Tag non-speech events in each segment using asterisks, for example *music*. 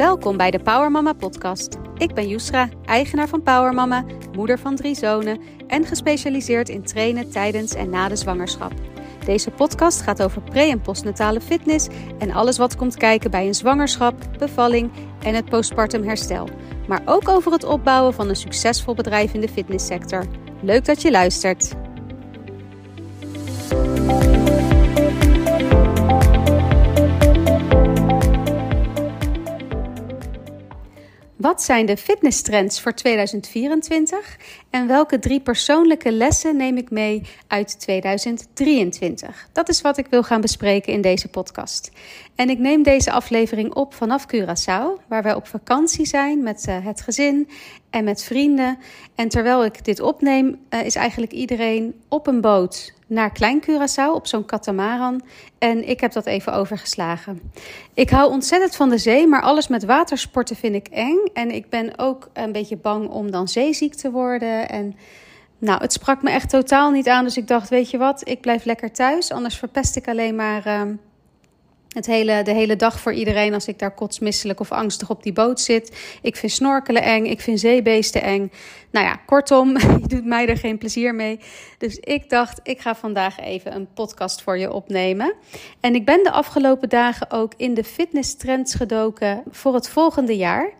Welkom bij de Power Mama podcast. Ik ben Yusra, eigenaar van Power Mama, moeder van drie zonen en gespecialiseerd in trainen tijdens en na de zwangerschap. Deze podcast gaat over pre- en postnatale fitness en alles wat komt kijken bij een zwangerschap, bevalling en het postpartum herstel. Maar ook over het opbouwen van een succesvol bedrijf in de fitnesssector. Leuk dat je luistert. Wat zijn de fitnesstrends voor 2024 en welke drie persoonlijke lessen neem ik mee uit 2023? Dat is wat ik wil gaan bespreken in deze podcast. En ik neem deze aflevering op vanaf Curaçao, waar wij op vakantie zijn met uh, het gezin en met vrienden. En terwijl ik dit opneem, uh, is eigenlijk iedereen op een boot naar Klein Curaçao op zo'n katamaran. En ik heb dat even overgeslagen. Ik hou ontzettend van de zee, maar alles met watersporten vind ik eng. En ik ben ook een beetje bang om dan zeeziek te worden. En nou, het sprak me echt totaal niet aan. Dus ik dacht, weet je wat, ik blijf lekker thuis. Anders verpest ik alleen maar. Uh, het hele, de hele dag voor iedereen als ik daar kotsmisselijk of angstig op die boot zit. Ik vind snorkelen eng, ik vind zeebeesten eng. Nou ja, kortom, *laughs* je doet mij er geen plezier mee. Dus ik dacht, ik ga vandaag even een podcast voor je opnemen. En ik ben de afgelopen dagen ook in de fitnesstrends gedoken voor het volgende jaar.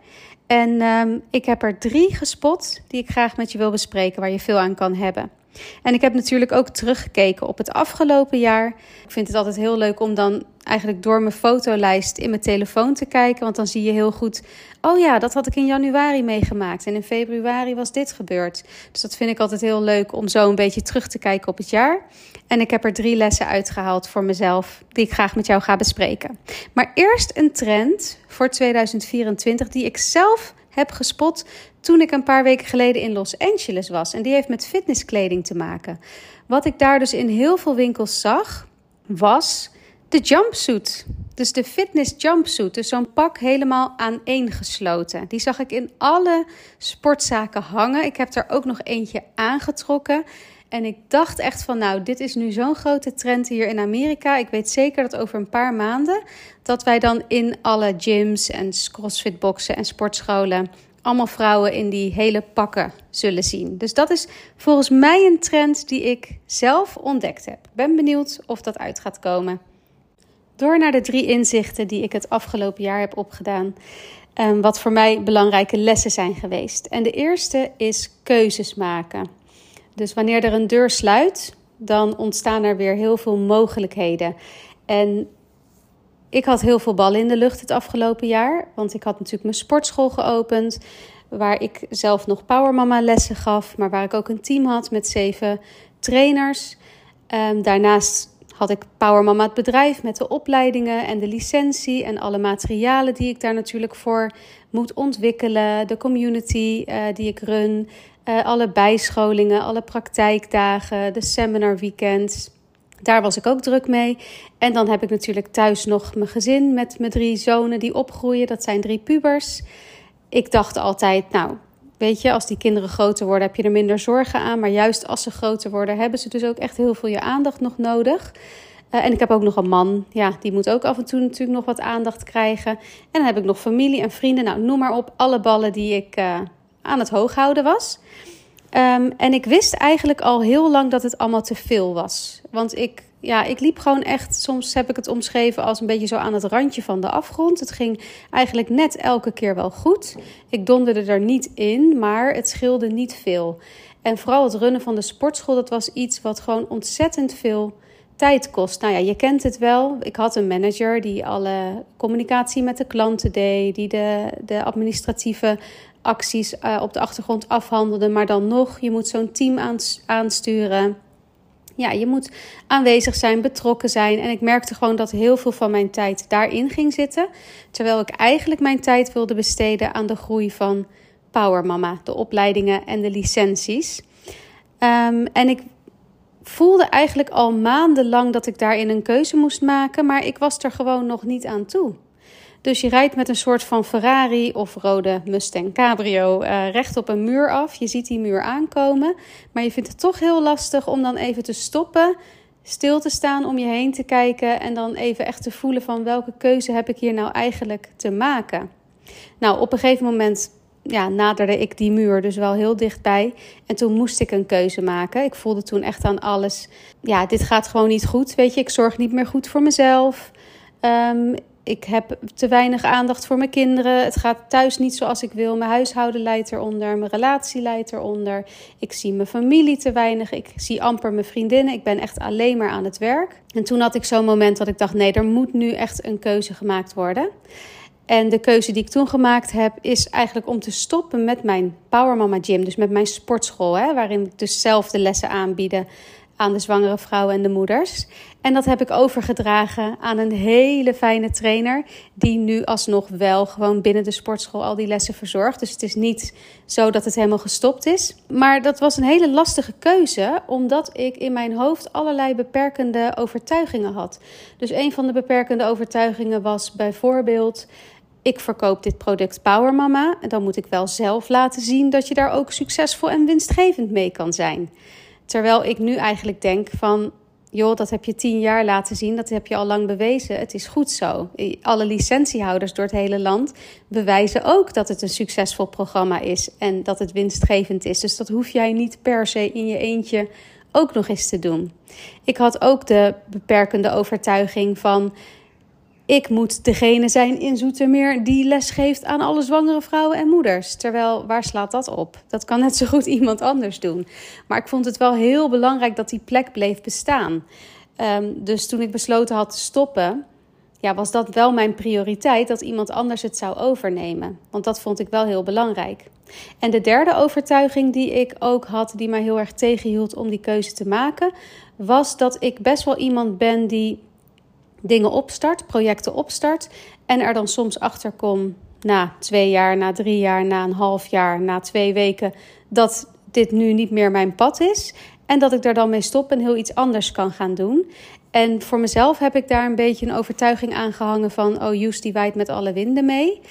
En um, ik heb er drie gespot die ik graag met je wil bespreken, waar je veel aan kan hebben. En ik heb natuurlijk ook teruggekeken op het afgelopen jaar. Ik vind het altijd heel leuk om dan eigenlijk door mijn fotolijst in mijn telefoon te kijken. Want dan zie je heel goed. Oh ja, dat had ik in januari meegemaakt. En in februari was dit gebeurd. Dus dat vind ik altijd heel leuk om zo een beetje terug te kijken op het jaar. En ik heb er drie lessen uitgehaald voor mezelf. Die ik graag met jou ga bespreken. Maar eerst een trend voor 2024 die ik zelf heb gespot toen ik een paar weken geleden in Los Angeles was. En die heeft met fitnesskleding te maken. Wat ik daar dus in heel veel winkels zag, was de jumpsuit. Dus de fitness jumpsuit. Dus zo'n pak helemaal aaneengesloten. Die zag ik in alle sportzaken hangen. Ik heb er ook nog eentje aangetrokken. En ik dacht echt van, nou, dit is nu zo'n grote trend hier in Amerika. Ik weet zeker dat over een paar maanden dat wij dan in alle gyms en crossfitboxen en sportscholen allemaal vrouwen in die hele pakken zullen zien. Dus dat is volgens mij een trend die ik zelf ontdekt heb. Ben benieuwd of dat uit gaat komen. Door naar de drie inzichten die ik het afgelopen jaar heb opgedaan. Um, wat voor mij belangrijke lessen zijn geweest. En de eerste is keuzes maken. Dus wanneer er een deur sluit, dan ontstaan er weer heel veel mogelijkheden. En ik had heel veel ballen in de lucht het afgelopen jaar. Want ik had natuurlijk mijn sportschool geopend. Waar ik zelf nog Powermama lessen gaf. Maar waar ik ook een team had met zeven trainers. Um, daarnaast had ik Powermama het bedrijf met de opleidingen en de licentie. En alle materialen die ik daar natuurlijk voor moet ontwikkelen. De community uh, die ik run. Uh, alle bijscholingen, alle praktijkdagen, de seminarweekends. Daar was ik ook druk mee. En dan heb ik natuurlijk thuis nog mijn gezin met mijn drie zonen die opgroeien. Dat zijn drie pubers. Ik dacht altijd, nou, weet je, als die kinderen groter worden, heb je er minder zorgen aan. Maar juist als ze groter worden, hebben ze dus ook echt heel veel je aandacht nog nodig. Uh, en ik heb ook nog een man, ja, die moet ook af en toe natuurlijk nog wat aandacht krijgen. En dan heb ik nog familie en vrienden, nou, noem maar op, alle ballen die ik uh, aan het hoog houden was. Um, en ik wist eigenlijk al heel lang dat het allemaal te veel was. Want ik, ja, ik liep gewoon echt, soms heb ik het omschreven als een beetje zo aan het randje van de afgrond. Het ging eigenlijk net elke keer wel goed. Ik donderde er niet in, maar het scheelde niet veel. En vooral het runnen van de sportschool, dat was iets wat gewoon ontzettend veel tijd kost. Nou ja, je kent het wel. Ik had een manager die alle communicatie met de klanten deed, die de, de administratieve acties uh, op de achtergrond afhandelde. Maar dan nog, je moet zo'n team aansturen. Ja, je moet aanwezig zijn, betrokken zijn. En ik merkte gewoon dat heel veel van mijn tijd daarin ging zitten. Terwijl ik eigenlijk mijn tijd wilde besteden aan de groei van Power Mama, de opleidingen en de licenties. Um, en ik voelde eigenlijk al maandenlang dat ik daarin een keuze moest maken, maar ik was er gewoon nog niet aan toe. Dus je rijdt met een soort van Ferrari of rode Mustang Cabrio uh, recht op een muur af. Je ziet die muur aankomen, maar je vindt het toch heel lastig om dan even te stoppen, stil te staan, om je heen te kijken en dan even echt te voelen van welke keuze heb ik hier nou eigenlijk te maken. Nou, op een gegeven moment ja, naderde ik die muur dus wel heel dichtbij. En toen moest ik een keuze maken. Ik voelde toen echt aan alles. Ja, dit gaat gewoon niet goed. Weet je, ik zorg niet meer goed voor mezelf. Um, ik heb te weinig aandacht voor mijn kinderen. Het gaat thuis niet zoals ik wil. Mijn huishouden leidt eronder. Mijn relatie leidt eronder. Ik zie mijn familie te weinig. Ik zie amper mijn vriendinnen. Ik ben echt alleen maar aan het werk. En toen had ik zo'n moment dat ik dacht: nee, er moet nu echt een keuze gemaakt worden. En de keuze die ik toen gemaakt heb, is eigenlijk om te stoppen met mijn Power Mama Gym. Dus met mijn sportschool, hè, waarin ik dus zelf de lessen aanbieden aan de zwangere vrouwen en de moeders. En dat heb ik overgedragen aan een hele fijne trainer, die nu alsnog wel gewoon binnen de sportschool al die lessen verzorgt. Dus het is niet zo dat het helemaal gestopt is. Maar dat was een hele lastige keuze, omdat ik in mijn hoofd allerlei beperkende overtuigingen had. Dus een van de beperkende overtuigingen was bijvoorbeeld ik verkoop dit product Power Mama. En dan moet ik wel zelf laten zien dat je daar ook succesvol en winstgevend mee kan zijn. Terwijl ik nu eigenlijk denk van, joh, dat heb je tien jaar laten zien, dat heb je al lang bewezen. Het is goed zo. Alle licentiehouders door het hele land bewijzen ook dat het een succesvol programma is en dat het winstgevend is. Dus dat hoef jij niet per se in je eentje ook nog eens te doen. Ik had ook de beperkende overtuiging van ik moet degene zijn in Zoetermeer die les geeft aan alle zwangere vrouwen en moeders. Terwijl, waar slaat dat op? Dat kan net zo goed *laughs* iemand anders doen. Maar ik vond het wel heel belangrijk dat die plek bleef bestaan. Um, dus toen ik besloten had te stoppen, ja, was dat wel mijn prioriteit dat iemand anders het zou overnemen. Want dat vond ik wel heel belangrijk. En de derde overtuiging die ik ook had, die mij heel erg tegenhield om die keuze te maken, was dat ik best wel iemand ben die dingen opstart, projecten opstart. En er dan soms achter kom na twee jaar, na drie jaar, na een half jaar, na twee weken, dat dit nu niet meer mijn pad is. En dat ik daar dan mee stop en heel iets anders kan gaan doen. En voor mezelf heb ik daar een beetje een overtuiging aan gehangen van: oh, Joes die waait met alle winden mee.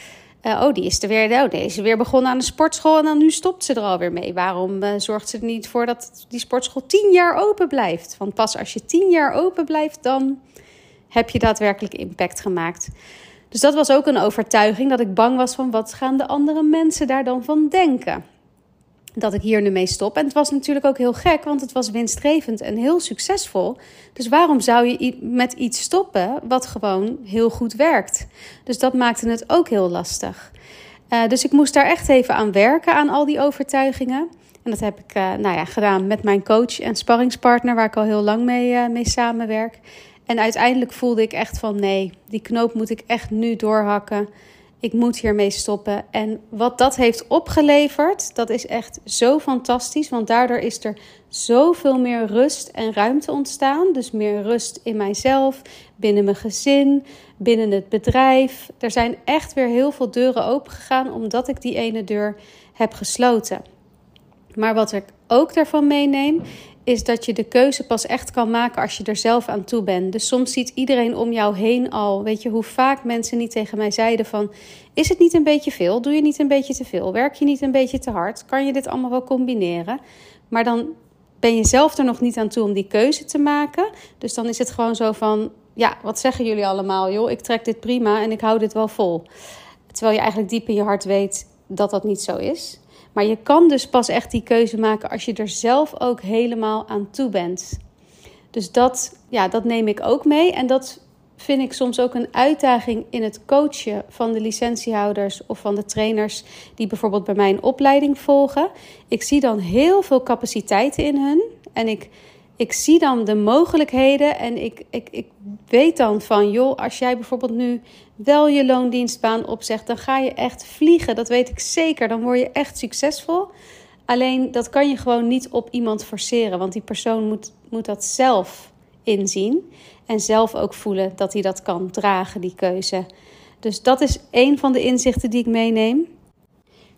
Uh, oh, die is er weer, oh, deze weer begonnen aan de sportschool en dan nu stopt ze er alweer mee. Waarom uh, zorgt ze er niet voor dat die sportschool tien jaar open blijft? Want pas als je tien jaar open blijft, dan heb je daadwerkelijk impact gemaakt. Dus dat was ook een overtuiging dat ik bang was van wat gaan de andere mensen daar dan van denken. Dat ik hier nu mee stop. En het was natuurlijk ook heel gek, want het was winstgevend en heel succesvol. Dus waarom zou je met iets stoppen wat gewoon heel goed werkt? Dus dat maakte het ook heel lastig. Uh, dus ik moest daar echt even aan werken, aan al die overtuigingen. En dat heb ik uh, nou ja, gedaan met mijn coach en sparringspartner, waar ik al heel lang mee, uh, mee samenwerk. En uiteindelijk voelde ik echt van nee, die knoop moet ik echt nu doorhakken. Ik moet hiermee stoppen. En wat dat heeft opgeleverd, dat is echt zo fantastisch. Want daardoor is er zoveel meer rust en ruimte ontstaan. Dus meer rust in mijzelf, binnen mijn gezin, binnen het bedrijf. Er zijn echt weer heel veel deuren opengegaan omdat ik die ene deur heb gesloten. Maar wat ik ook daarvan meeneem, is dat je de keuze pas echt kan maken als je er zelf aan toe bent. Dus soms ziet iedereen om jou heen al. Weet je hoe vaak mensen niet tegen mij zeiden van... is het niet een beetje veel? Doe je niet een beetje te veel? Werk je niet een beetje te hard? Kan je dit allemaal wel combineren? Maar dan ben je zelf er nog niet aan toe om die keuze te maken. Dus dan is het gewoon zo van... ja, wat zeggen jullie allemaal? Joh, ik trek dit prima en ik hou dit wel vol. Terwijl je eigenlijk diep in je hart weet dat dat niet zo is. Maar je kan dus pas echt die keuze maken als je er zelf ook helemaal aan toe bent. Dus dat, ja, dat neem ik ook mee. En dat vind ik soms ook een uitdaging in het coachen van de licentiehouders of van de trainers die bijvoorbeeld bij mij een opleiding volgen. Ik zie dan heel veel capaciteiten in hun. En ik ik zie dan de mogelijkheden en ik, ik, ik weet dan van, joh, als jij bijvoorbeeld nu wel je loondienstbaan opzegt, dan ga je echt vliegen. Dat weet ik zeker. Dan word je echt succesvol. Alleen dat kan je gewoon niet op iemand forceren, want die persoon moet, moet dat zelf inzien en zelf ook voelen dat hij dat kan dragen, die keuze. Dus dat is een van de inzichten die ik meeneem.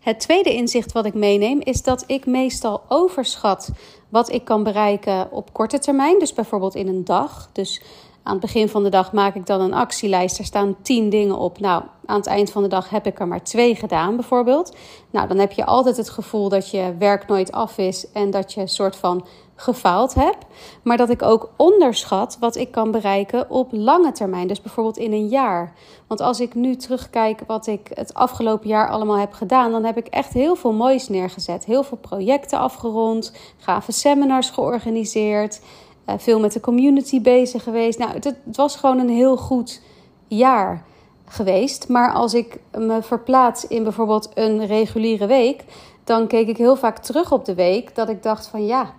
Het tweede inzicht wat ik meeneem is dat ik meestal overschat wat ik kan bereiken op korte termijn. Dus bijvoorbeeld in een dag. Dus Aan het begin van de dag maak ik dan een actielijst. Er staan tien dingen op. Nou, aan het eind van de dag heb ik er maar twee gedaan, bijvoorbeeld. Nou, dan heb je altijd het gevoel dat je werk nooit af is en dat je een soort van gefaald heb. Maar dat ik ook onderschat wat ik kan bereiken op lange termijn. Dus bijvoorbeeld in een jaar. Want als ik nu terugkijk wat ik het afgelopen jaar allemaal heb gedaan, dan heb ik echt heel veel moois neergezet. Heel veel projecten afgerond, gave seminars georganiseerd, eh, veel met de community bezig geweest. Nou, het, het was gewoon een heel goed jaar geweest. Maar als ik me verplaats in bijvoorbeeld een reguliere week, dan keek ik heel vaak terug op de week dat ik dacht van ja,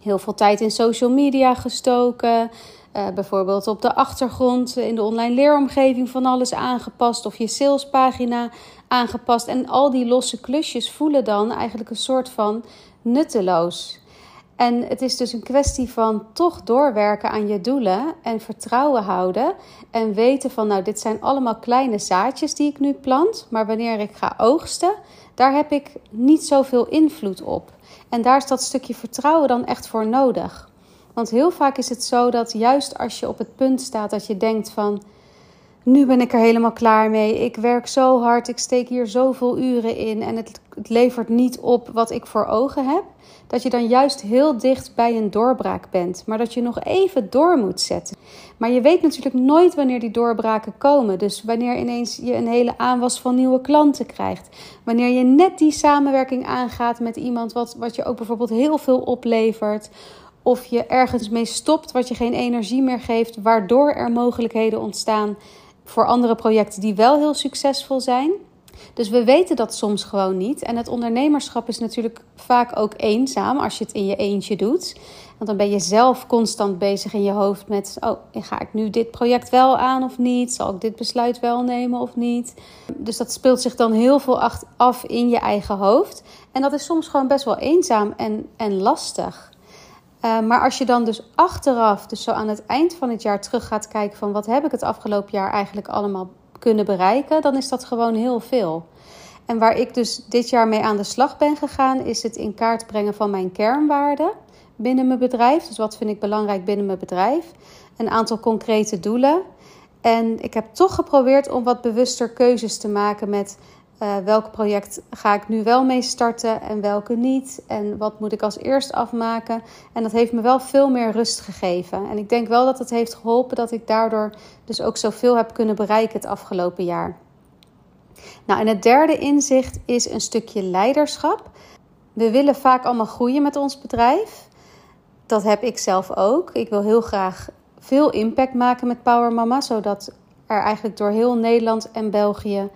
heel veel tijd in social media gestoken. Uh, bijvoorbeeld op de achtergrond in de online leeromgeving van alles aangepast of je salespagina aangepast. En al die losse klusjes voelen dan eigenlijk een soort van nutteloos. En het is dus een kwestie van toch doorwerken aan je doelen en vertrouwen houden. En weten van, nou, dit zijn allemaal kleine zaadjes die ik nu plant. Maar wanneer ik ga oogsten, daar heb ik niet zoveel invloed op. En daar is dat stukje vertrouwen dan echt voor nodig. Want heel vaak is het zo dat juist als je op het punt staat dat je denkt van nu ben ik er helemaal klaar mee. Ik werk zo hard, ik steek hier zoveel uren in en het, levert niet op wat ik voor ogen heb. Dat je dan juist heel dicht bij een doorbraak bent, maar dat je nog even door moet zetten. Maar je weet natuurlijk nooit wanneer die doorbraken komen. Dus wanneer ineens je een hele aanwas van nieuwe klanten krijgt. Wanneer je net die samenwerking aangaat met iemand wat, wat je ook bijvoorbeeld heel veel oplevert of je ergens mee stopt wat je geen energie meer geeft, waardoor er mogelijkheden ontstaan voor andere projecten die wel heel succesvol zijn. Dus we weten dat soms gewoon niet. En het ondernemerschap is natuurlijk vaak ook eenzaam als je het in je eentje doet. Want dan ben je zelf constant bezig in je hoofd met: oh, ga ik nu dit project wel aan of niet? Zal ik dit besluit wel nemen of niet? Dus dat speelt zich dan heel veel af in je eigen hoofd. En dat is soms gewoon best wel eenzaam en, en lastig. Uh, maar als je dan dus achteraf, dus zo aan het eind van het jaar terug gaat kijken van wat heb ik het afgelopen jaar eigenlijk allemaal kunnen bereiken, dan is dat gewoon heel veel. En waar ik dus dit jaar mee aan de slag ben gegaan, is het in kaart brengen van mijn kernwaarden binnen mijn bedrijf. Dus wat vind ik belangrijk binnen mijn bedrijf? Een aantal concrete doelen. En ik heb toch geprobeerd om wat bewuster keuzes te maken met uh, welk project ga ik nu wel mee starten en welke niet? En wat moet ik als eerst afmaken? En dat heeft me wel veel meer rust gegeven. En ik denk wel dat het heeft geholpen dat ik daardoor dus ook zoveel heb kunnen bereiken het afgelopen jaar. Nou, en het derde inzicht is een stukje leiderschap. We willen vaak allemaal groeien met ons bedrijf. Dat heb ik zelf ook. Ik wil heel graag veel impact maken met Power Mama, zodat er eigenlijk door heel Nederland en België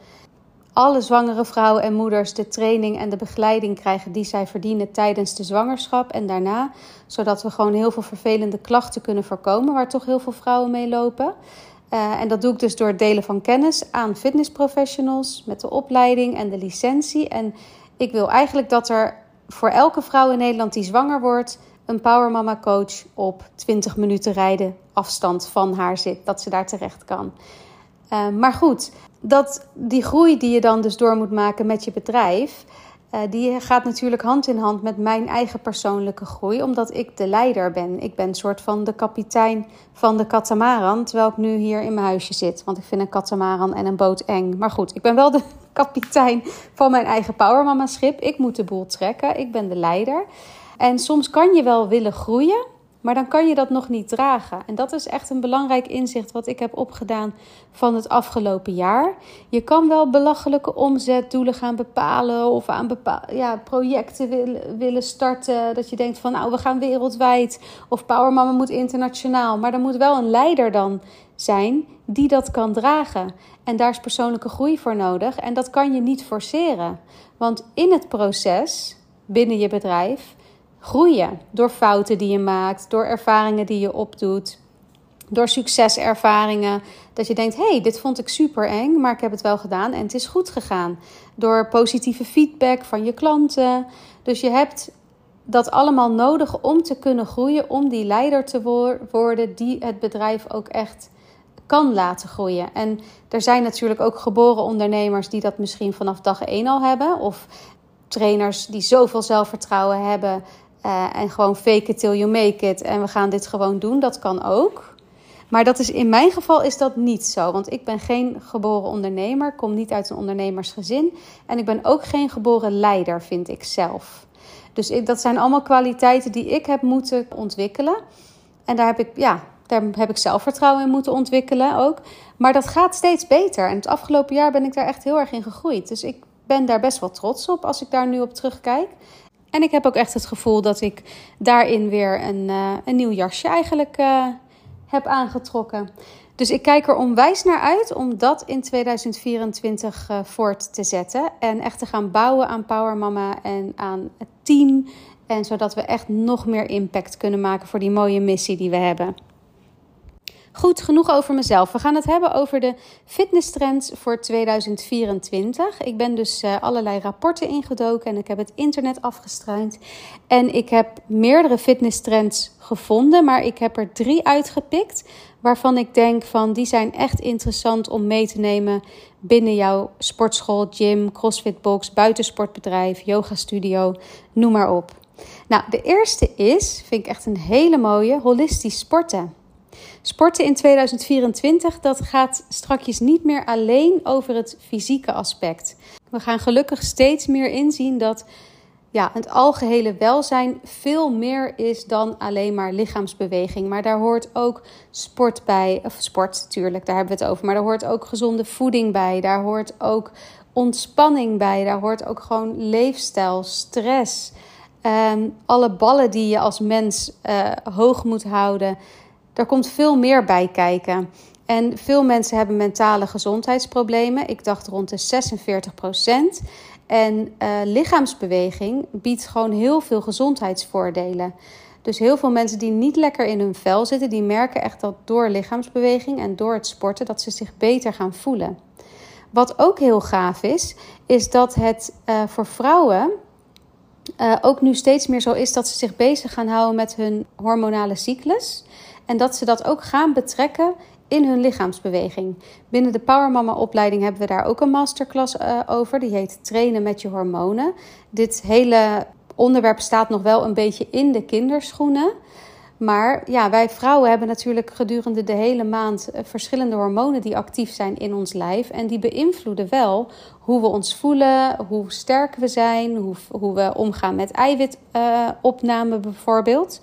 alle zwangere vrouwen en moeders de training en de begeleiding krijgen die zij verdienen tijdens de zwangerschap en daarna. Zodat we gewoon heel veel vervelende klachten kunnen voorkomen, waar toch heel veel vrouwen mee lopen. Uh, en dat doe ik dus door het delen van kennis aan fitnessprofessionals met de opleiding en de licentie. En ik wil eigenlijk dat er voor elke vrouw in Nederland die zwanger wordt, een Power Mama coach op 20 minuten rijden afstand van haar zit, dat ze daar terecht kan. Uh, maar goed, dat die groei die je dan dus door moet maken met je bedrijf, uh, die gaat natuurlijk hand in hand met mijn eigen persoonlijke groei, omdat ik de leider ben. Ik ben een soort van de kapitein van de katamaran, terwijl ik nu hier in mijn huisje zit. Want ik vind een katamaran en een boot eng. Maar goed, ik ben wel de *laughs* kapitein van mijn eigen Powermama schip. Ik moet de boel trekken, ik ben de leider. En soms kan je wel willen groeien, maar dan kan je dat nog niet dragen. En dat is echt een belangrijk inzicht wat ik heb opgedaan van het afgelopen jaar. Je kan wel belachelijke omzetdoelen gaan bepalen of aan bepaalde ja, projecten willen, willen starten. Dat je denkt van nou we gaan wereldwijd of Power Mama moet internationaal. Maar er moet wel een leider dan zijn die dat kan dragen. En daar is persoonlijke groei voor nodig. En dat kan je niet forceren. Want in het proces binnen je bedrijf groeien. Door fouten die je maakt, door ervaringen die je opdoet, door succeservaringen. Dat je denkt: hé, hey, dit vond ik super eng, maar ik heb het wel gedaan en het is goed gegaan. Door positieve feedback van je klanten. Dus je hebt dat allemaal nodig om te kunnen groeien, om die leider te worden die het bedrijf ook echt kan laten groeien. En er zijn natuurlijk ook geboren ondernemers die dat misschien vanaf dag één al hebben. Of trainers die zoveel zelfvertrouwen hebben uh, en gewoon fake it till you make it. En we gaan dit gewoon doen. Dat kan ook. Maar dat is, in mijn geval is dat niet zo. Want ik ben geen geboren ondernemer, kom niet uit een ondernemersgezin. En ik ben ook geen geboren leider, vind ik zelf. Dus ik, dat zijn allemaal kwaliteiten die ik heb moeten ontwikkelen. En daar heb ik, ja, daar heb ik zelfvertrouwen in moeten ontwikkelen ook. Maar dat gaat steeds beter. En het afgelopen jaar ben ik daar echt heel erg in gegroeid. Dus ik ben daar best wel trots op als ik daar nu op terugkijk. En ik heb ook echt het gevoel dat ik daarin weer een, uh, een nieuw jasje eigenlijk uh, heb aangetrokken. Dus ik kijk er onwijs naar uit om dat in 2024 uh, voort te zetten. En echt te gaan bouwen aan Power Mama en aan het team. En zodat we echt nog meer impact kunnen maken voor die mooie missie die we hebben. Goed, genoeg over mezelf. We gaan het hebben over de fitnesstrends voor 2024. Ik ben dus uh, allerlei rapporten ingedoken en ik heb het internet afgestruind. En ik heb meerdere fitnesstrends gevonden, maar ik heb er drie uitgepikt waarvan ik denk van die zijn echt interessant om mee te nemen binnen jouw sportschool, gym, crossfitbox, buitensportbedrijf, yoga studio, noem maar op. Nou, de eerste is, vind ik echt een hele mooie, holistisch sporten. Sporten in 2024, dat gaat strakjes niet meer alleen over het fysieke aspect. We gaan gelukkig steeds meer inzien dat ja, het algehele welzijn veel meer is dan alleen maar lichaamsbeweging. Maar daar hoort ook sport bij, of sport natuurlijk, daar hebben we het over. Maar daar hoort ook gezonde voeding bij, daar hoort ook ontspanning bij, daar hoort ook gewoon leefstijl, stress. Um, alle ballen die je als mens uh, hoog moet houden. Daar komt veel meer bij kijken. En veel mensen hebben mentale gezondheidsproblemen. Ik dacht rond de 46 procent. En uh, lichaamsbeweging biedt gewoon heel veel gezondheidsvoordelen. Dus heel veel mensen die niet lekker in hun vel zitten, die merken echt dat door lichaamsbeweging en door het sporten dat ze zich beter gaan voelen. Wat ook heel gaaf is, is dat het uh, voor vrouwen uh, ook nu steeds meer zo is dat ze zich bezig gaan houden met hun hormonale cyclus. En dat ze dat ook gaan betrekken in hun lichaamsbeweging. Binnen de Power Mama opleiding hebben we daar ook een masterclass uh, over. Die heet Trainen met je hormonen. Dit hele onderwerp staat nog wel een beetje in de kinderschoenen. Maar ja, wij vrouwen hebben natuurlijk gedurende de hele maand eh, verschillende hormonen die actief zijn in ons lijf. En die beïnvloeden wel hoe we ons voelen, hoe sterk we zijn, hoe, hoe we omgaan met eiwitopname uh, bijvoorbeeld.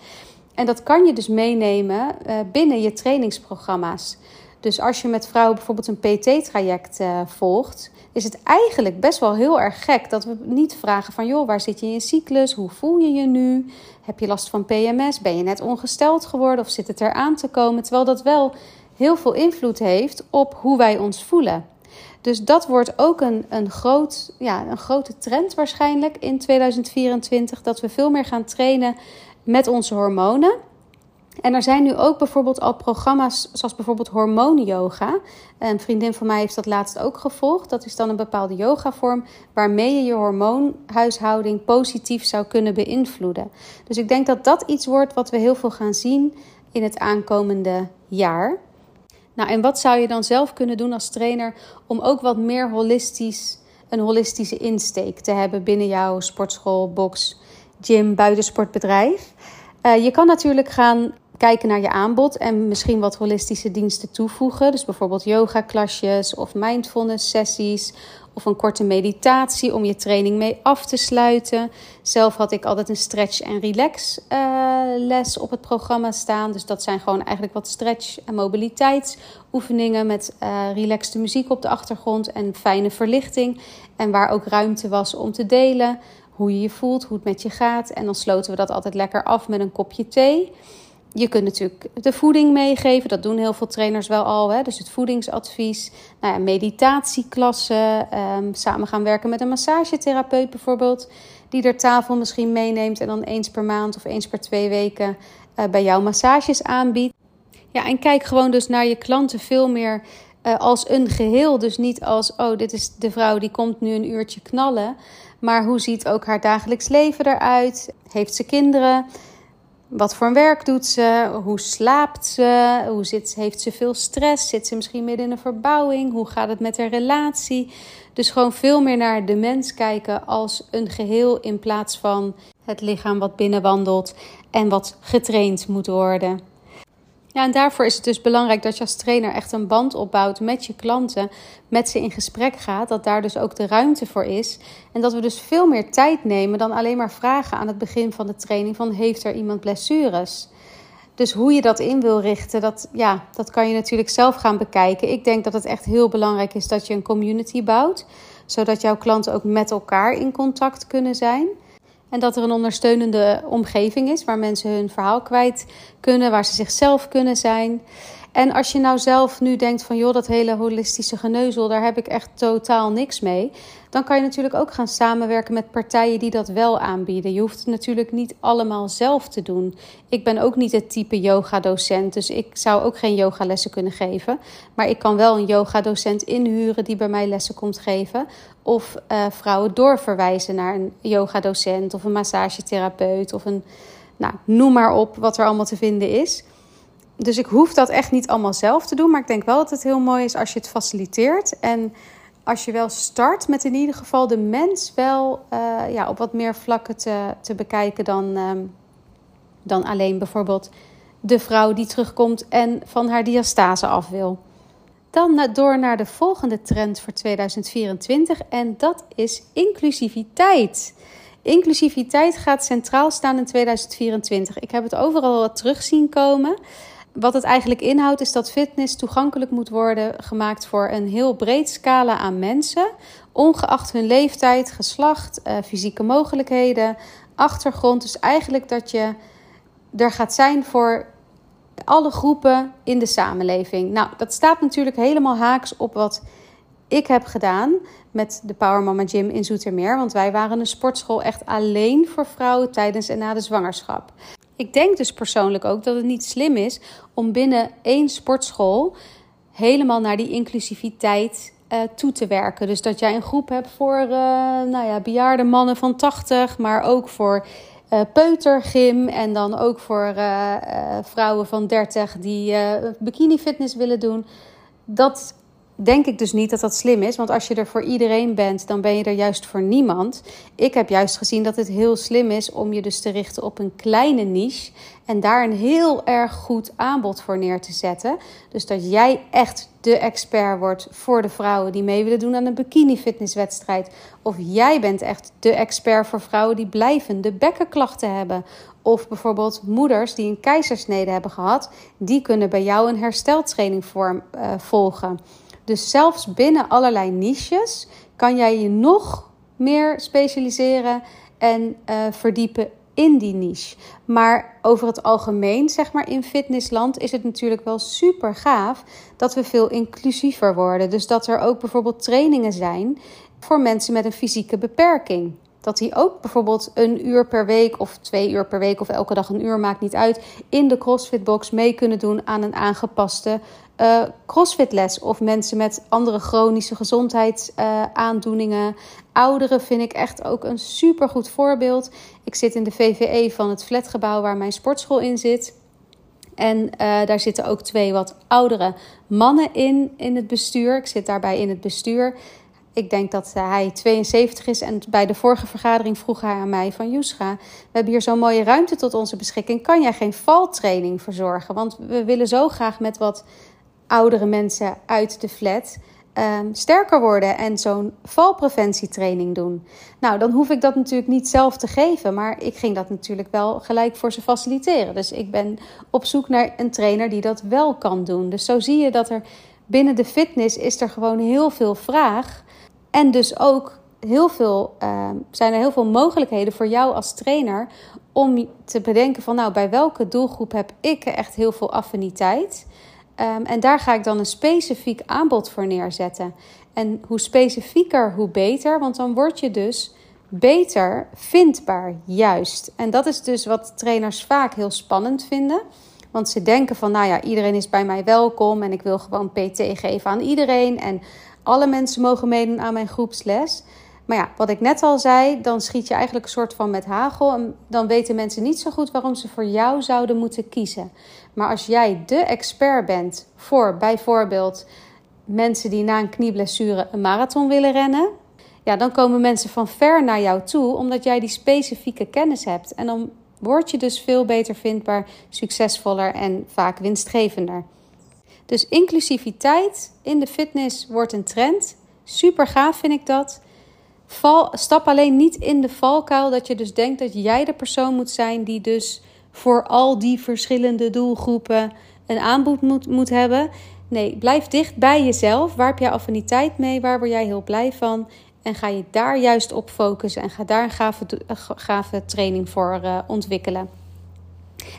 En dat kan je dus meenemen uh, binnen je trainingsprogramma's. Dus als je met vrouwen bijvoorbeeld een PT-traject uh, volgt, is het eigenlijk best wel heel erg gek dat we niet vragen van joh, waar zit je in je cyclus? Hoe voel je je nu? Heb je last van PMS? Ben je net ongesteld geworden of zit het eraan te komen? Terwijl dat wel heel veel invloed heeft op hoe wij ons voelen. Dus dat wordt ook een, een, groot, ja, een grote trend waarschijnlijk in 2024. Dat we veel meer gaan trainen met onze hormonen. En er zijn nu ook bijvoorbeeld al programma's zoals bijvoorbeeld hormoonyoga. Een vriendin van mij heeft dat laatst ook gevolgd. Dat is dan een bepaalde yogavorm waarmee je je hormoonhuishouding positief zou kunnen beïnvloeden. Dus ik denk dat dat iets wordt wat we heel veel gaan zien in het aankomende jaar. Nou, en wat zou je dan zelf kunnen doen als trainer om ook wat meer holistisch, een holistische insteek te hebben binnen jouw sportschool, box, gym, buitensportbedrijf? Uh, je kan natuurlijk gaan kijken naar je aanbod en misschien wat holistische diensten toevoegen. Dus bijvoorbeeld yoga-klasjes of mindfulness-sessies of een korte meditatie om je training mee af te sluiten. Zelf had ik altijd een stretch- en relax-les op het programma staan. Dus dat zijn gewoon eigenlijk wat stretch- en mobiliteitsoefeningen met uh, relaxte muziek op de achtergrond en fijne verlichting. En waar ook ruimte was om te delen hoe je je voelt, hoe het met je gaat. En dan sloten we dat altijd lekker af met een kopje thee. Je kunt natuurlijk de voeding meegeven. Dat doen heel veel trainers wel al. Hè? Dus het voedingsadvies. Nou ja, meditatieklassen. Um, samen gaan werken met een massagetherapeut bijvoorbeeld. Die er tafel misschien meeneemt. En dan eens per maand of eens per twee weken uh, bij jou massages aanbiedt. Ja, en kijk gewoon dus naar je klanten veel meer uh, als een geheel. Dus niet als, oh, dit is de vrouw die komt nu een uurtje knallen. Maar hoe ziet ook haar dagelijks leven eruit? Heeft ze kinderen? Wat voor werk doet ze? Hoe slaapt ze? Hoe zit, heeft ze veel stress? Zit ze misschien midden in een verbouwing? Hoe gaat het met haar relatie? Dus gewoon veel meer naar de mens kijken als een geheel in plaats van het lichaam wat binnenwandelt en wat getraind moet worden. Ja, en daarvoor is het dus belangrijk dat je als trainer echt een band opbouwt met je klanten, met ze in gesprek gaat, dat daar dus ook de ruimte voor is. En dat we dus veel meer tijd nemen dan alleen maar vragen aan het begin van de training van heeft er iemand blessures? Dus hoe je dat in wil richten, dat, ja, dat kan je natuurlijk zelf gaan bekijken. Ik denk dat het echt heel belangrijk is dat je een community bouwt, zodat jouw klanten ook met elkaar in contact kunnen zijn. En dat er een ondersteunende omgeving is waar mensen hun verhaal kwijt kunnen, waar ze zichzelf kunnen zijn. En als je nou zelf nu denkt van joh, dat hele holistische geneuzel, daar heb ik echt totaal niks mee. Dan kan je natuurlijk ook gaan samenwerken met partijen die dat wel aanbieden. Je hoeft het natuurlijk niet allemaal zelf te doen. Ik ben ook niet het type yoga-docent, dus ik zou ook geen yogalessen kunnen geven. Maar ik kan wel een yoga-docent inhuren die bij mij lessen komt geven. Of uh, vrouwen doorverwijzen naar een yoga-docent of een massagetherapeut of een, nou, noem maar op wat er allemaal te vinden is. Dus ik hoef dat echt niet allemaal zelf te doen. Maar ik denk wel dat het heel mooi is als je het faciliteert. En als je wel start met in ieder geval de mens wel uh, ja, op wat meer vlakken te, te bekijken dan, uh, dan alleen bijvoorbeeld de vrouw die terugkomt en van haar diastase af wil. Dan door naar de volgende trend voor 2024 en dat is inclusiviteit. Inclusiviteit gaat centraal staan in 2024. Ik heb het overal wat terug zien komen. Wat het eigenlijk inhoudt is dat fitness toegankelijk moet worden gemaakt voor een heel breed scala aan mensen, ongeacht hun leeftijd, geslacht, uh, fysieke mogelijkheden, achtergrond. Dus eigenlijk dat je er gaat zijn voor alle groepen in de samenleving. Nou, dat staat natuurlijk helemaal haaks op wat ik heb gedaan met de Power Mama Gym in Zoetermeer. Want wij waren een sportschool echt alleen voor vrouwen tijdens en na de zwangerschap. Ik denk dus persoonlijk ook dat het niet slim is om binnen één sportschool helemaal naar die inclusiviteit uh, toe te werken. Dus dat jij een groep hebt voor uh, nou ja, bejaarde mannen van 80, maar ook voor uh, peutergym en dan ook voor vrouwen van 30 die bikini fitness willen doen. Dat denk ik dus niet dat dat slim is. Want als je er voor iedereen bent, dan ben je er juist voor niemand. Ik heb juist gezien dat het heel slim is om je dus te richten op een kleine niche. En daar een heel erg goed aanbod voor neer te zetten. Dus dat jij echt de expert wordt voor de vrouwen die mee willen doen aan een bikini fitnesswedstrijd. Of jij bent echt de expert voor vrouwen die blijvende bekkenklachten hebben. Of bijvoorbeeld moeders die een keizersnede hebben gehad, die kunnen bij jou een hersteltraining vorm, uh, volgen. Dus zelfs binnen allerlei niches kan jij je nog meer specialiseren en uh, verdiepen in die niche. Maar over het algemeen, zeg maar in fitnessland, is het natuurlijk wel super gaaf dat we veel inclusiever worden. Dus dat er ook bijvoorbeeld trainingen zijn voor mensen met een fysieke beperking. Dat die ook bijvoorbeeld een uur per week of twee uur per week of elke dag een uur, maakt niet uit, in de CrossFit-box mee kunnen doen aan een aangepaste uh, CrossFit-les. Of mensen met andere chronische gezondheidsaandoeningen. Ouderen vind ik echt ook een supergoed voorbeeld. Ik zit in de VVE van het flatgebouw waar mijn sportschool in zit. En uh, daar zitten ook twee wat oudere mannen in, in het bestuur. Ik zit daarbij in het bestuur. Ik denk dat hij 72 is. En bij de vorige vergadering vroeg hij aan mij van... Joescha, we hebben hier zo'n mooie ruimte tot onze beschikking. Kan jij geen valtraining verzorgen? Want we willen zo graag met wat oudere mensen uit de flat... Um, sterker worden en zo'n valpreventietraining doen. Nou, dan hoef ik dat natuurlijk niet zelf te geven, maar ik ging dat natuurlijk wel gelijk voor ze faciliteren. Dus ik ben op zoek naar een trainer die dat wel kan doen. Dus zo zie je dat er binnen de fitness is er gewoon heel veel vraag en dus ook heel veel, uh, zijn er heel veel mogelijkheden voor jou als trainer om te bedenken van nou bij welke doelgroep heb ik echt heel veel affiniteit. Um, en daar ga ik dan een specifiek aanbod voor neerzetten. En hoe specifieker, hoe beter, want dan word je dus beter vindbaar, juist. En dat is dus wat trainers vaak heel spannend vinden. Want ze denken van, nou ja, iedereen is bij mij welkom en ik wil gewoon PT geven aan iedereen. En alle mensen mogen meedoen aan mijn groepsles. Maar ja, wat ik net al zei, dan schiet je eigenlijk een soort van met hagel. En dan weten mensen niet zo goed waarom ze voor jou zouden moeten kiezen. Maar als jij de expert bent voor bijvoorbeeld mensen die na een knieblessure een marathon willen rennen. Ja, dan komen mensen van ver naar jou toe, omdat jij die specifieke kennis hebt. En dan word je dus veel beter vindbaar, succesvoller en vaak winstgevender. Dus inclusiviteit in de fitness wordt een trend. Super gaaf vind ik dat. Val, stap alleen niet in de valkuil dat je dus denkt dat jij de persoon moet zijn die dus voor al die verschillende doelgroepen een aanbod moet, moet hebben. Nee, blijf dicht bij jezelf. Waar heb jij affiniteit mee? Waar word jij heel blij van? En ga je daar juist op focussen en ga daar een gave, gave training voor uh, ontwikkelen.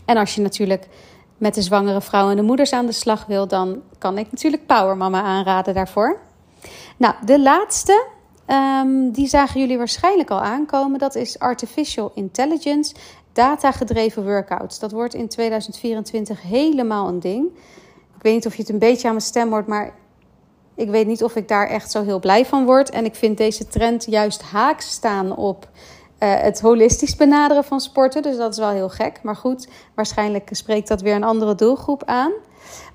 En als je natuurlijk met de zwangere vrouwen en de moeders aan de slag wil, dan kan ik natuurlijk Power Mama aanraden daarvoor. Nou, de laatste, um, die zagen jullie waarschijnlijk al aankomen. Dat is Artificial Intelligence, data-gedreven workouts. Dat wordt in 2024 helemaal een ding. Ik weet niet of je het een beetje aan mijn stem hoort, maar ik weet niet of ik daar echt zo heel blij van word. En ik vind deze trend juist haaks staan op uh, het holistisch benaderen van sporten. Dus dat is wel heel gek. Maar goed, waarschijnlijk spreekt dat weer een andere doelgroep aan.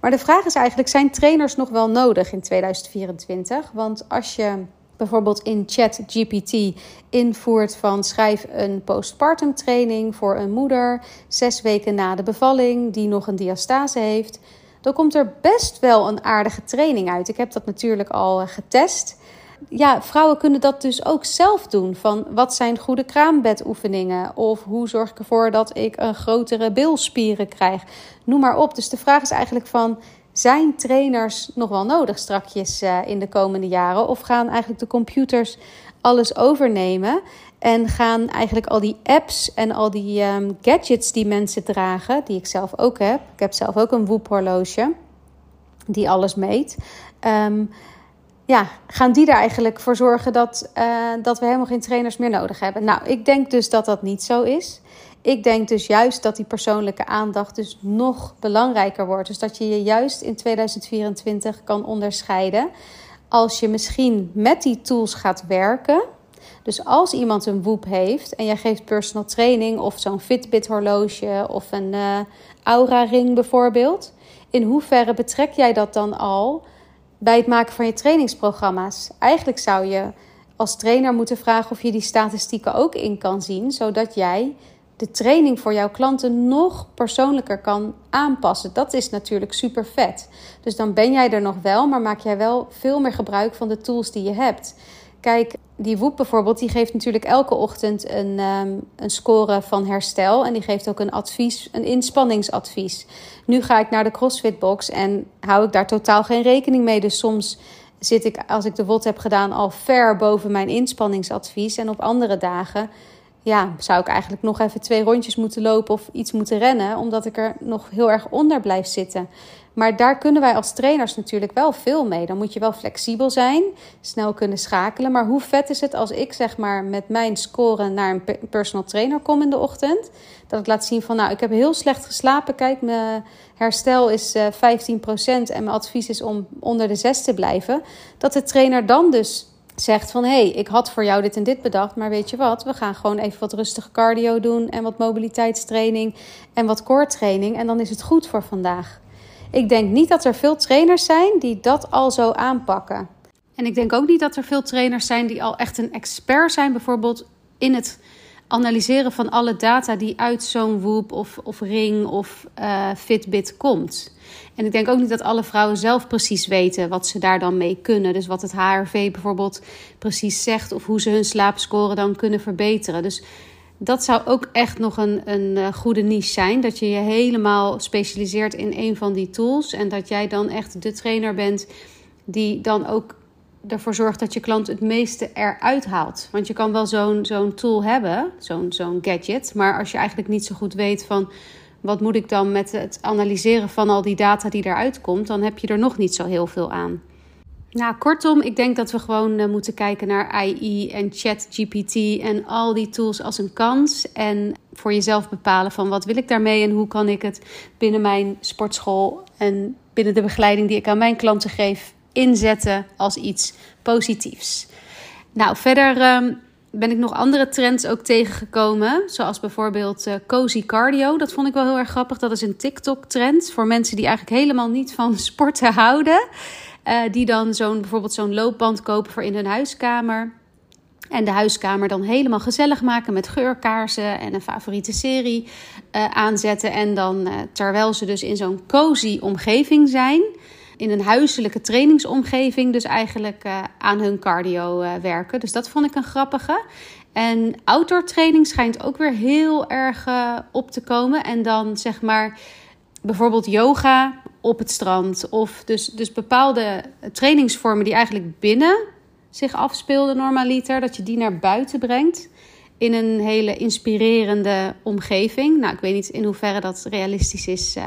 Maar de vraag is eigenlijk: zijn trainers nog wel nodig in 2024? Want als je bijvoorbeeld in ChatGPT invoert van schrijf een postpartum training voor een moeder zes weken na de bevalling die nog een diastase heeft, dan komt er best wel een aardige training uit. Ik heb dat natuurlijk al eh, getest. Ja, vrouwen kunnen dat dus ook zelf doen. Van wat zijn goede kraambedoefeningen? Of hoe zorg ik ervoor dat ik een grotere bilspieren krijg? Noem maar op. Dus de vraag is eigenlijk van... Zijn trainers nog wel nodig strakjes uh, in de komende jaren? Of gaan eigenlijk de computers alles overnemen? En gaan eigenlijk al die apps en al die um, gadgets die mensen dragen, die ik zelf ook heb. Ik heb zelf ook een Whoop horloge die alles meet. Um, ja, gaan die er eigenlijk voor zorgen dat, uh, dat we helemaal geen trainers meer nodig hebben? Nou, ik denk dus dat dat niet zo is. Ik denk dus juist dat die persoonlijke aandacht dus nog belangrijker wordt. Dus dat je je juist in 2024 kan onderscheiden. Als je misschien met die tools gaat werken. Dus als iemand een Whoop heeft en jij geeft personal training of zo'n Fitbit horloge of een uh, Aura ring bijvoorbeeld. In hoeverre betrek jij dat dan al bij het maken van je trainingsprogramma's. Eigenlijk zou je als trainer moeten vragen of je die statistieken ook in kan zien, zodat jij de training voor jouw klanten nog persoonlijker kan aanpassen. Dat is natuurlijk super vet. Dus dan ben jij er nog wel, maar maak jij wel veel meer gebruik van de tools die je hebt. Kijk, die Woep bijvoorbeeld, die geeft natuurlijk elke ochtend een, um, een score van herstel. En die geeft ook een advies, een inspanningsadvies. Nu ga ik naar de CrossFit box en hou ik daar totaal geen rekening mee. Dus soms zit ik, als ik de WOD heb gedaan, al ver boven mijn inspanningsadvies. En op andere dagen ja, zou ik eigenlijk nog even twee rondjes moeten lopen of iets moeten rennen, omdat ik er nog heel erg onder blijf zitten. Maar daar kunnen wij als trainers natuurlijk wel veel mee. Dan moet je wel flexibel zijn, snel kunnen schakelen. Maar hoe vet is het als ik zeg maar met mijn score naar een personal trainer kom in de ochtend? Dat ik laat zien van nou, ik heb heel slecht geslapen. Kijk, mijn herstel is 15% eh, en mijn advies is om onder de 6 te blijven. Dat de trainer dan dus zegt van hé, hey, ik had voor jou dit en dit bedacht, maar weet je wat, we gaan gewoon even wat rustige cardio doen en wat mobiliteitstraining en wat core training en dan is het goed voor vandaag. Ik denk niet dat er veel trainers zijn die dat al zo aanpakken. En ik denk ook niet dat er veel trainers zijn die al echt een expert zijn, bijvoorbeeld in het analyseren van alle data die uit zo'n Whoop of, of Ring of uh, Fitbit komt. En ik denk ook niet dat alle vrouwen zelf precies weten wat ze daar dan mee kunnen. Dus wat het HRV bijvoorbeeld precies zegt of hoe ze hun slaapscore dan kunnen verbeteren. Dus dat zou ook echt nog een, een eh, goede niche zijn. Dat je je helemaal specialiseert in een van die tools. En dat jij dan echt de trainer bent die dan ook ervoor zorgt dat je klant het meeste eruit haalt. Want je kan wel zo'n zo'n tool hebben, zo'n zo'n gadget. Maar als je eigenlijk niet zo goed weet van wat moet ik dan met het analyseren van al die data die eruit komt, dan heb je er nog niet zo heel veel aan. Nou, kortom, ik denk dat we gewoon uh, moeten kijken naar AI en ChatGPT en al die tools als een kans. En voor jezelf bepalen van wat wil ik daarmee en hoe kan ik het binnen mijn sportschool en binnen de begeleiding die ik aan mijn klanten geef inzetten als iets positiefs. Nou, verder ehm, ben ik nog andere trends ook tegengekomen. Zoals bijvoorbeeld uh, cozy cardio. Dat vond ik wel heel erg grappig. Dat is een TikTok-trend voor mensen die eigenlijk helemaal niet van *laughs* sporten houden. Uh, die dan zo'n, bijvoorbeeld zo'n loopband kopen voor in hun huiskamer. En de huiskamer dan helemaal gezellig maken met geurkaarsen en een favoriete serie uh, aanzetten. En dan, terwijl ze dus in zo'n cozy omgeving zijn, in een huiselijke trainingsomgeving, dus eigenlijk uh, aan hun cardio werken. Dus dat vond ik een grappige. En outdoor training schijnt ook weer heel erg op te komen. En dan zeg maar bijvoorbeeld yoga op het strand. Of dus, dus bepaalde trainingsvormen die eigenlijk binnen zich afspeelde normaliter, dat je die naar buiten brengt in een hele inspirerende omgeving. Nou, ik weet niet in hoeverre dat realistisch is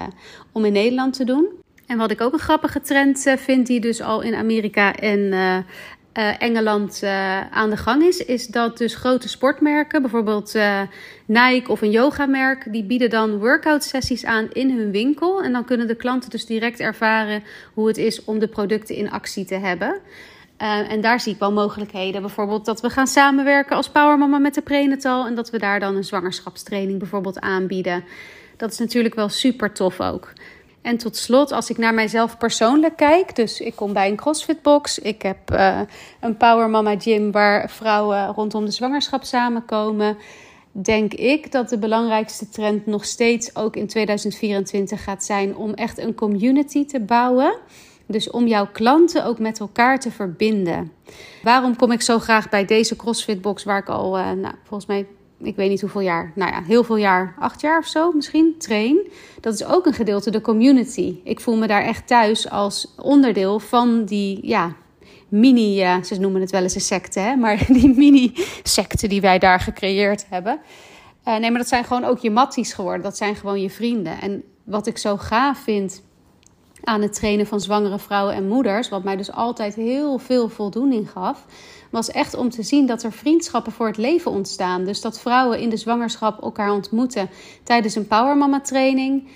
om in Nederland te doen. En wat ik ook een grappige trend uh, vind, die dus al in Amerika en uh, Engeland aan de gang is, is dat dus grote sportmerken, bijvoorbeeld Nike of een yogamerk, die bieden dan workout sessies aan in hun winkel. En dan kunnen de klanten dus direct ervaren hoe het is om de producten in actie te hebben. En daar zie ik wel mogelijkheden. Bijvoorbeeld dat we gaan samenwerken als Powermama met de prenatal. En dat we daar dan een zwangerschapstraining bijvoorbeeld aanbieden. Dat is natuurlijk wel super tof ook. En tot slot, als ik naar mijzelf persoonlijk kijk. Dus ik kom bij een CrossFit-box. Ik heb uh, een Powermama gym waar vrouwen rondom de zwangerschap samenkomen. Denk ik dat de belangrijkste trend nog steeds ook in 2024 gaat zijn om echt een community te bouwen. Dus om jouw klanten ook met elkaar te verbinden. Waarom kom ik zo graag bij deze CrossFit box waar ik al, uh, nou, volgens mij, ik weet niet hoeveel jaar, nou ja, heel veel jaar, acht jaar of zo misschien, train. Dat is ook een gedeelte de community. Ik voel me daar echt thuis als onderdeel van die, ja, mini, uh, ze noemen het wel eens een secte, hè, maar *laughs* die mini-secte die wij daar gecreëerd hebben. Uh, nee, maar dat zijn gewoon ook je matties geworden. Dat zijn gewoon je vrienden. En wat ik zo gaaf vind aan het trainen van zwangere vrouwen en moeders, wat mij dus altijd heel veel voldoening gaf, was echt om te zien dat er vriendschappen voor het leven ontstaan. Dus dat vrouwen in de zwangerschap elkaar ontmoeten tijdens een Powermama training.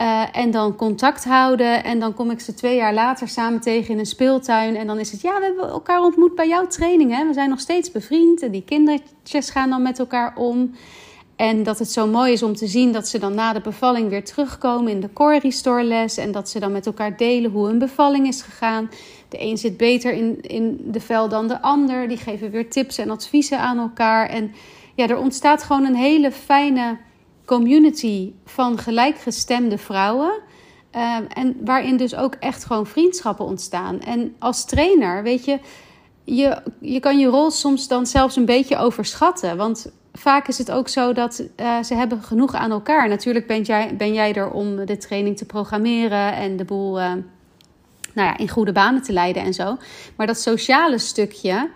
Uh, en dan contact houden. En dan kom ik ze twee jaar later samen tegen in een speeltuin. En dan is het, ja, we hebben elkaar ontmoet bij jouw training. Hè? We zijn nog steeds bevriend. En die kindertjes gaan dan met elkaar om. En dat het zo mooi is om te zien dat ze dan na de bevalling weer terugkomen in de Core Restore les. En dat ze dan met elkaar delen hoe hun bevalling is gegaan. De een zit beter in, in de vel dan de ander. Die geven weer tips en adviezen aan elkaar. En ja, er ontstaat gewoon een hele fijne community van gelijkgestemde vrouwen. Uh, en waarin dus ook echt gewoon vriendschappen ontstaan. En als trainer, weet je, je, je kan je rol soms dan zelfs een beetje overschatten. Want vaak is het ook zo dat uh, ze hebben genoeg aan elkaar. Natuurlijk ben jij, ben jij er om de training te programmeren en de boel uh, nou ja, in goede banen te leiden en zo. Maar dat sociale stukje,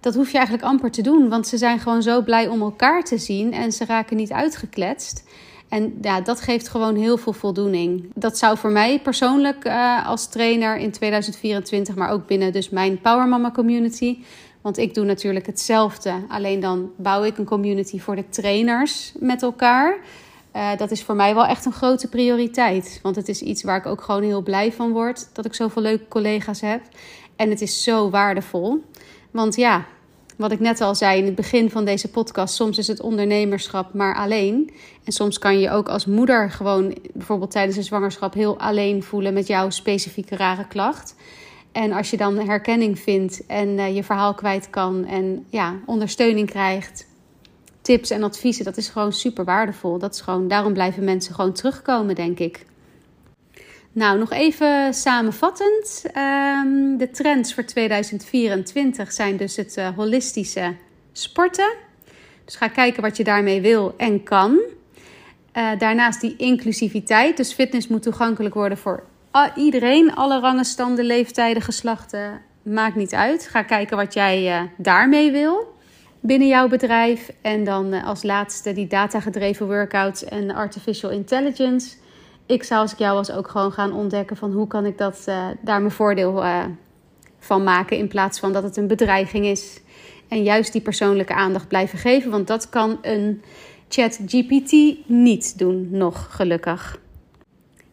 dat hoef je eigenlijk amper te doen. Want ze zijn gewoon zo blij om elkaar te zien en ze raken niet uitgekletst. En ja, dat geeft gewoon heel veel voldoening. Dat zou voor mij persoonlijk uh, als trainer in 2024, maar ook binnen dus mijn Power Mama community, want ik doe natuurlijk hetzelfde. Alleen dan bouw ik een community voor de trainers met elkaar. Uh, dat is voor mij wel echt een grote prioriteit. Want het is iets waar ik ook gewoon heel blij van word. Dat ik zoveel leuke collega's heb. En het is zo waardevol. Want ja, wat ik net al zei in het begin van deze podcast, soms is het ondernemerschap maar alleen. En soms kan je ook als moeder gewoon bijvoorbeeld tijdens een zwangerschap heel alleen voelen met jouw specifieke rare klacht. En als je dan herkenning vindt en uh, je verhaal kwijt kan en ja, ondersteuning krijgt, tips en adviezen, dat is gewoon super waardevol. Dat is gewoon, daarom blijven mensen gewoon terugkomen, denk ik. Nou, nog even samenvattend. Um, de trends voor 2024 zijn dus het uh, holistische sporten. Dus ga kijken wat je daarmee wil en kan. Uh, daarnaast die inclusiviteit. Dus fitness moet toegankelijk worden voor iedereen, alle rangen, standen, leeftijden, geslachten, maakt niet uit. Ga kijken wat jij uh, daarmee wil binnen jouw bedrijf. En dan uh, als laatste die datagedreven workouts en artificial intelligence. Ik zou als ik jou was ook gewoon gaan ontdekken van hoe kan ik dat, uh, daar mijn voordeel van maken. In plaats van dat het een bedreiging is. En juist die persoonlijke aandacht blijven geven. Want dat kan een chat GPT niet doen, nog gelukkig.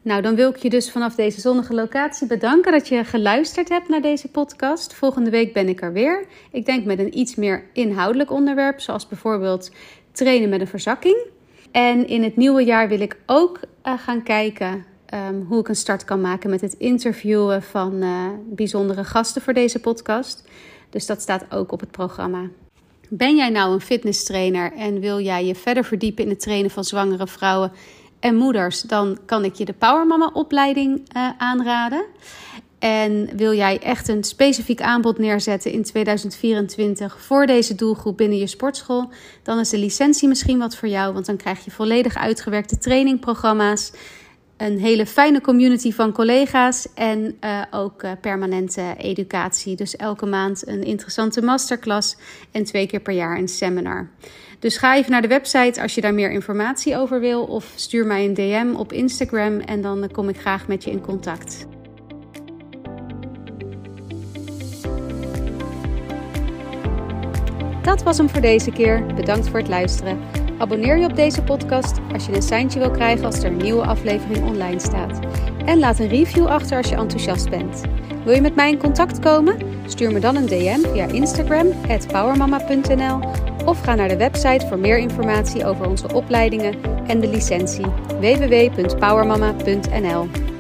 Nou, dan wil ik je dus vanaf deze zonnige locatie bedanken dat je geluisterd hebt naar deze podcast. Volgende week ben ik er weer. Ik denk met een iets meer inhoudelijk onderwerp, zoals bijvoorbeeld trainen met een verzakking. En in het nieuwe jaar wil ik ook uh, gaan kijken um, hoe ik een start kan maken met het interviewen van uh, bijzondere gasten voor deze podcast. Dus dat staat ook op het programma. Ben jij nou een fitness trainer en wil jij je verder verdiepen in het trainen van zwangere vrouwen en moeders, dan kan ik je de Power Mama opleiding uh, aanraden. En wil jij echt een specifiek aanbod neerzetten in 2024 voor deze doelgroep binnen je sportschool, dan is de licentie misschien wat voor jou, want dan krijg je volledig uitgewerkte trainingprogramma's, een hele fijne community van collega's en uh, ook uh, permanente educatie. Dus elke maand een interessante masterclass en twee keer per jaar een seminar. Dus ga even naar de website als je daar meer informatie over wil, of stuur mij een DM op Instagram en dan kom ik graag met je in contact. Dat was hem voor deze keer. Bedankt voor het luisteren. Abonneer je op deze podcast als je een seintje wil krijgen als er een nieuwe aflevering online staat. En laat een review achter als je enthousiast bent. Wil je met mij in contact komen? Stuur me dan een DM via Instagram powermama.nl of ga naar de website voor meer informatie over onze opleidingen en de licentie www.powermama.nl.